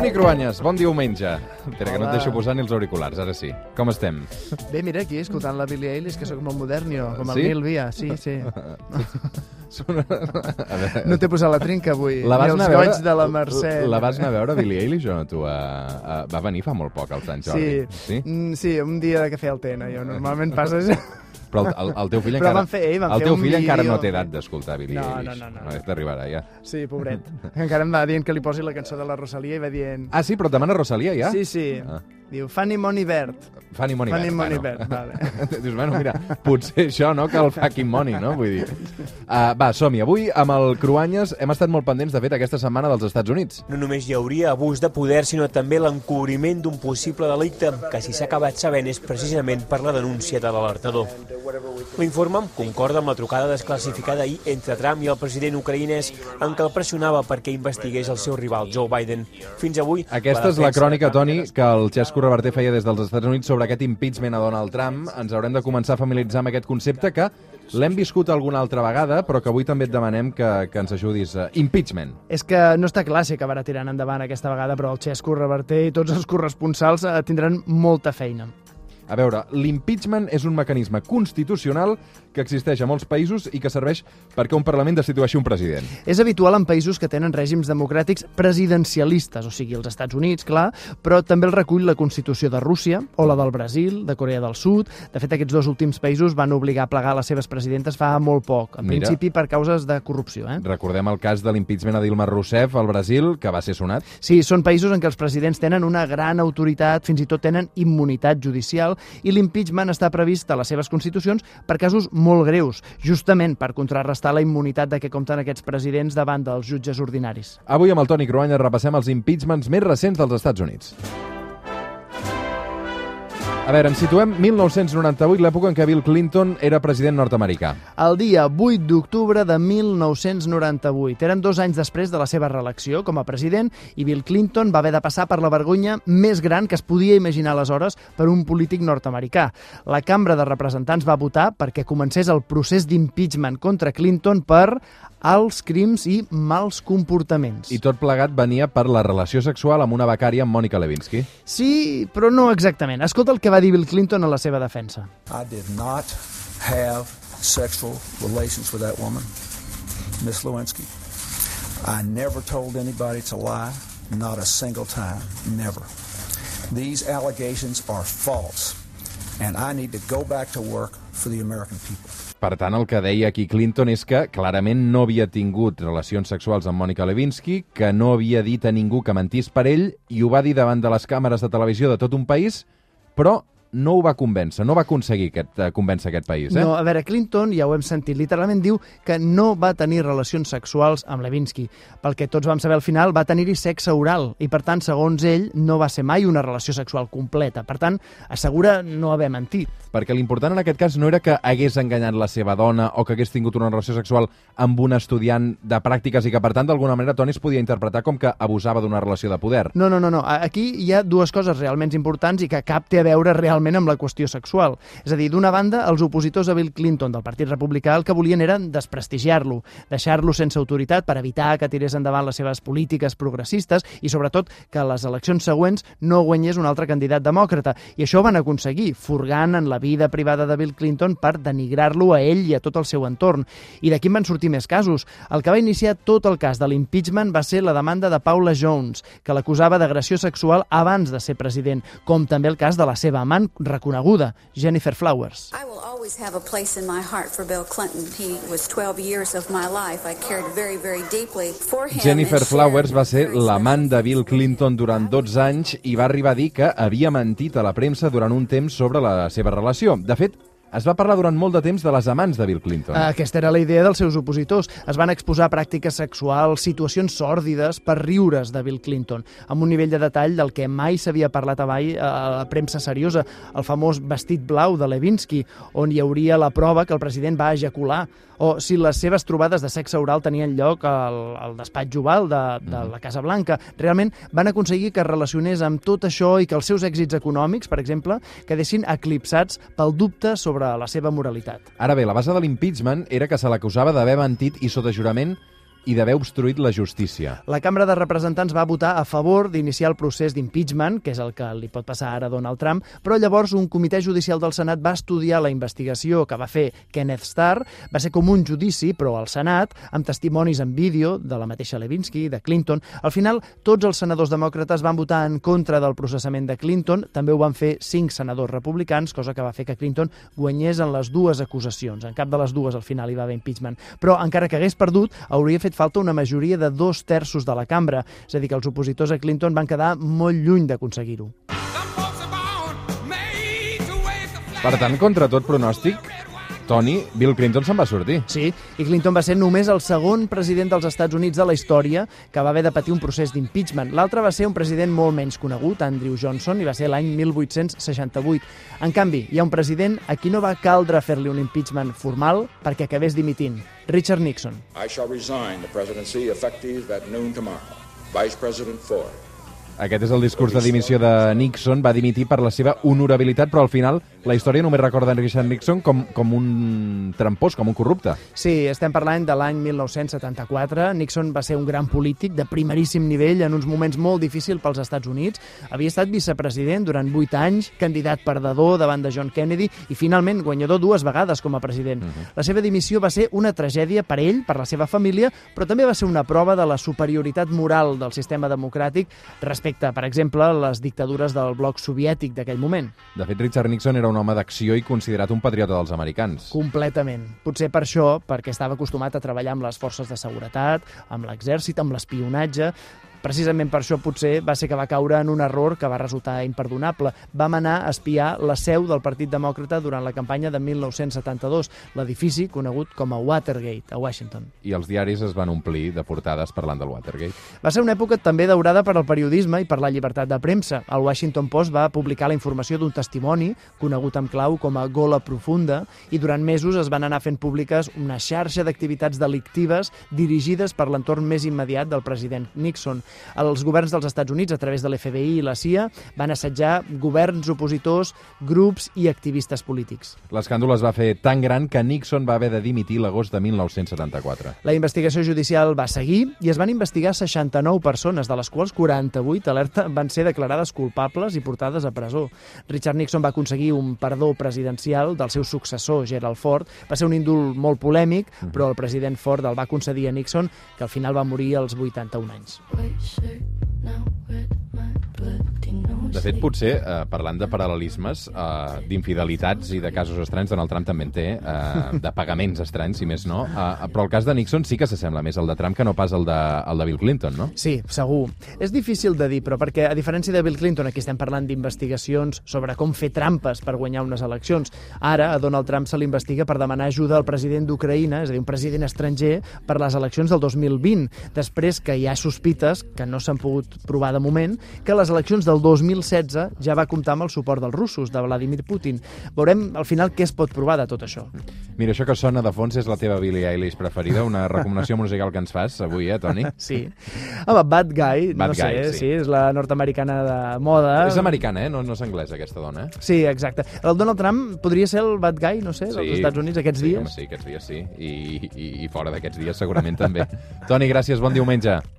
Toni Cruanyes, bon diumenge. Espera, que no et deixo posar ni els auriculars, ara sí. Com estem? Bé, mira, aquí, escoltant la Billie Eilish, que sóc molt modern, jo, com el Sí? Neil Via. Sí, sí. Sona- A veure, No t'he posat la trinca avui. la vas ni els veure, de la Mercè. La vas anar a veure, Billie Eilish, o no, tu? A, a, va venir fa molt poc, al Sant Jordi. Sí, sí? Mm, sí, un dia de cafè al Tena, jo normalment això. Però el, el, el teu fill encara... fer- van el teu fill encara no té edat d'escoltar Billie No, no, Eilish. no, no. no t'arribarà, ja. Sí, pobret. Encara em va dient que li posi la cançó de la Rosalia i va dient... Ah, sí? Però et demana Rosalia, ja? Sí, sí. Ah. Diu, Fanny Money Verd. Fanny Money Fanny Verd, Money bueno. Verd, vale. Dius, bueno, mira, potser això, no?, que el fucking money, no? Vull dir... Uh, va, som-hi. Avui, amb el Cruanyes, hem estat molt pendents, de fet, aquesta setmana dels Estats Units. No només hi hauria abús de poder, sinó també l'encobriment d'un possible delicte, que si s'ha acabat sabent és precisament per la denúncia de l'alertador. L'informe concorda amb la trucada desclassificada ahir entre Trump i el president ucraïnès en què el pressionava perquè investigués el seu rival Joe Biden. Fins avui... Aquesta és la crònica, Toni, que el Xesco Reverter feia des dels Estats Units sobre aquest impeachment a Donald Trump. Ens haurem de començar a familiaritzar amb aquest concepte que l'hem viscut alguna altra vegada, però que avui també et demanem que, que ens ajudis. Uh, impeachment. És que no està clar si acabarà tirant endavant aquesta vegada, però el Xesco Reverter i tots els corresponsals eh, tindran molta feina. A veure, l'impeachment és un mecanisme constitucional que existeix a molts països i que serveix perquè un Parlament destitueixi un president. És habitual en països que tenen règims democràtics presidencialistes, o sigui, els Estats Units, clar, però també el recull la Constitució de Rússia o la del Brasil, de Corea del Sud. De fet, aquests dos últims països van obligar a plegar les seves presidentes fa molt poc, en Mira. principi per causes de corrupció. Eh? Recordem el cas de l'impeachment a Dilma Rousseff al Brasil, que va ser sonat. Sí, són països en què els presidents tenen una gran autoritat, fins i tot tenen immunitat judicial, i l'impeachment està previst a les seves constitucions per casos molt greus, justament per contrarrestar la immunitat de què compten aquests presidents davant dels jutges ordinaris. Avui amb el Toni Cruanyes repassem els impeachments més recents dels Estats Units. A veure, ens situem 1998, l'època en què Bill Clinton era president nord-americà. El dia 8 d'octubre de 1998. Eren dos anys després de la seva reelecció com a president i Bill Clinton va haver de passar per la vergonya més gran que es podia imaginar aleshores per un polític nord-americà. La Cambra de Representants va votar perquè comencés el procés d'impeachment contra Clinton per alts crims i mals comportaments. I tot plegat venia per la relació sexual amb una becària amb Mònica Lewinsky. Sí, però no exactament. Escolta el que va dir Bill Clinton a la seva defensa. I did not have sexual relations with that woman, Miss Lewinsky. I never told anybody to lie, not a single time, never. These allegations are false, and I need to go back to work for the American people. Per tant, el que deia aquí Clinton és que clarament no havia tingut relacions sexuals amb Mònica Lewinsky, que no havia dit a ningú que mentís per ell, i ho va dir davant de les càmeres de televisió de tot un país, però no ho va convèncer, no va aconseguir aquest, eh, convèncer aquest país. Eh? No, a veure, Clinton, ja ho hem sentit, literalment diu que no va tenir relacions sexuals amb Lewinsky. Pel que tots vam saber al final, va tenir-hi sexe oral i, per tant, segons ell, no va ser mai una relació sexual completa. Per tant, assegura no haver mentit. Perquè l'important en aquest cas no era que hagués enganyat la seva dona o que hagués tingut una relació sexual amb un estudiant de pràctiques i que, per tant, d'alguna manera Toni es podia interpretar com que abusava d'una relació de poder. No, no, no, no. Aquí hi ha dues coses realment importants i que cap té a veure realment amb la qüestió sexual. És a dir, d'una banda, els opositors a Bill Clinton del Partit Republicà el que volien era desprestigiar-lo, deixar-lo sense autoritat per evitar que tirés endavant les seves polítiques progressistes i, sobretot, que a les eleccions següents no guanyés un altre candidat demòcrata. I això ho van aconseguir, furgant en la vida privada de Bill Clinton per denigrar-lo a ell i a tot el seu entorn. I d'aquí en van sortir més casos. El que va iniciar tot el cas de l'impeachment va ser la demanda de Paula Jones, que l'acusava d'agressió sexual abans de ser president, com també el cas de la seva amant reconeguda, Jennifer Flowers. I will always have a place in my heart for Bill Clinton. He was 12 years of my life. I cared very, very deeply for him. Jennifer Flowers va ser l'amant de Bill Clinton durant 12 anys i va arribar a dir que havia mentit a la premsa durant un temps sobre la seva relació. De fet, es va parlar durant molt de temps de les amants de Bill Clinton. Aquesta era la idea dels seus opositors. Es van exposar pràctiques sexuals, situacions sòrdides per riures de Bill Clinton, amb un nivell de detall del que mai s'havia parlat avall a la premsa seriosa, el famós vestit blau de Levinsky, on hi hauria la prova que el president va ejacular, o si les seves trobades de sexe oral tenien lloc al, al despatx oval de, de la Casa Blanca. Realment van aconseguir que es relacionés amb tot això i que els seus èxits econòmics, per exemple, quedessin eclipsats pel dubte sobre la seva moralitat. Ara bé, la base de l'impeachment era que se l'acusava d'haver mentit i sota jurament i d'haver obstruït la justícia. La Cambra de Representants va votar a favor d'iniciar el procés d'impeachment, que és el que li pot passar ara a Donald Trump, però llavors un comitè judicial del Senat va estudiar la investigació que va fer Kenneth Starr. Va ser com un judici, però al Senat, amb testimonis en vídeo de la mateixa Levinsky, de Clinton. Al final, tots els senadors demòcrates van votar en contra del processament de Clinton. També ho van fer cinc senadors republicans, cosa que va fer que Clinton guanyés en les dues acusacions. En cap de les dues al final hi va haver impeachment. Però encara que hagués perdut, hauria fet falta una majoria de dos terços de la cambra. És a dir, que els opositors a Clinton van quedar molt lluny d'aconseguir-ho. Per tant, contra tot pronòstic, Tony, Bill Clinton se'n va sortir. Sí, i Clinton va ser només el segon president dels Estats Units de la història que va haver de patir un procés d'impeachment. L'altre va ser un president molt menys conegut, Andrew Johnson, i va ser l'any 1868. En canvi, hi ha un president a qui no va caldre fer-li un impeachment formal perquè acabés dimitint, Richard Nixon. I shall resign the presidency effective at noon tomorrow. Vice President Ford. Aquest és el discurs de dimissió de Nixon. Va dimitir per la seva honorabilitat, però al final la història només recorda en Richard Nixon com, com un trampós, com un corrupte. Sí, estem parlant de l'any 1974. Nixon va ser un gran polític de primeríssim nivell en uns moments molt difícils pels Estats Units. Havia estat vicepresident durant vuit anys, candidat perdedor davant de John Kennedy i finalment guanyador dues vegades com a president. Uh -huh. La seva dimissió va ser una tragèdia per ell, per la seva família, però també va ser una prova de la superioritat moral del sistema democràtic respecte, per exemple, a les dictadures del bloc soviètic d'aquell moment. De fet, Richard Nixon era un home d'acció i considerat un patriota dels americans. Completament. Potser per això, perquè estava acostumat a treballar amb les forces de seguretat, amb l'exèrcit, amb l'espionatge, Precisament per això potser va ser que va caure en un error que va resultar imperdonable. Vam anar a espiar la seu del Partit Demòcrata durant la campanya de 1972, l'edifici conegut com a Watergate, a Washington. I els diaris es van omplir de portades parlant del Watergate. Va ser una època també daurada per al periodisme i per la llibertat de premsa. El Washington Post va publicar la informació d'un testimoni, conegut amb clau com a Gola Profunda, i durant mesos es van anar fent públiques una xarxa d'activitats delictives dirigides per l'entorn més immediat del president Nixon. Els governs dels Estats Units, a través de l'FBI i la CIA, van assetjar governs opositors, grups i activistes polítics. L'escàndol es va fer tan gran que Nixon va haver de dimitir l'agost de 1974. La investigació judicial va seguir i es van investigar 69 persones, de les quals 48 alerta van ser declarades culpables i portades a presó. Richard Nixon va aconseguir un perdó presidencial del seu successor, Gerald Ford. Va ser un índol molt polèmic, però el president Ford el va concedir a Nixon, que al final va morir als 81 anys. sure now we're De fet, potser, eh, parlant de paral·lelismes, eh, d'infidelitats i de casos estranys, Donald Trump també en té, eh, de pagaments estranys, si més no, eh, però el cas de Nixon sí que s'assembla més al de Trump que no pas al de, al de Bill Clinton, no? Sí, segur. És difícil de dir, però perquè, a diferència de Bill Clinton, aquí estem parlant d'investigacions sobre com fer trampes per guanyar unes eleccions. Ara, a Donald Trump se l'investiga per demanar ajuda al president d'Ucraïna, és a dir, un president estranger, per les eleccions del 2020, després que hi ha sospites, que no s'han pogut provar de moment, que les eleccions del 2016 ja va comptar amb el suport dels russos, de Vladimir Putin. Veurem al final què es pot provar de tot això. Mira, això que sona de fons és la teva Billie Eilish preferida, una recomanació musical que ens fas avui, eh, Toni? Sí. Home, Bad Guy, Bad no sé, Guy, sí. sí, és la nord-americana de moda. És americana, eh? No, no és anglesa, aquesta dona, eh? Sí, exacte. El Donald Trump podria ser el bad guy, no sé, dels Estats Units aquests sí, dies. Home, sí, aquests dies sí. I, i, i fora d'aquests dies segurament també. Toni, gràcies, bon diumenge.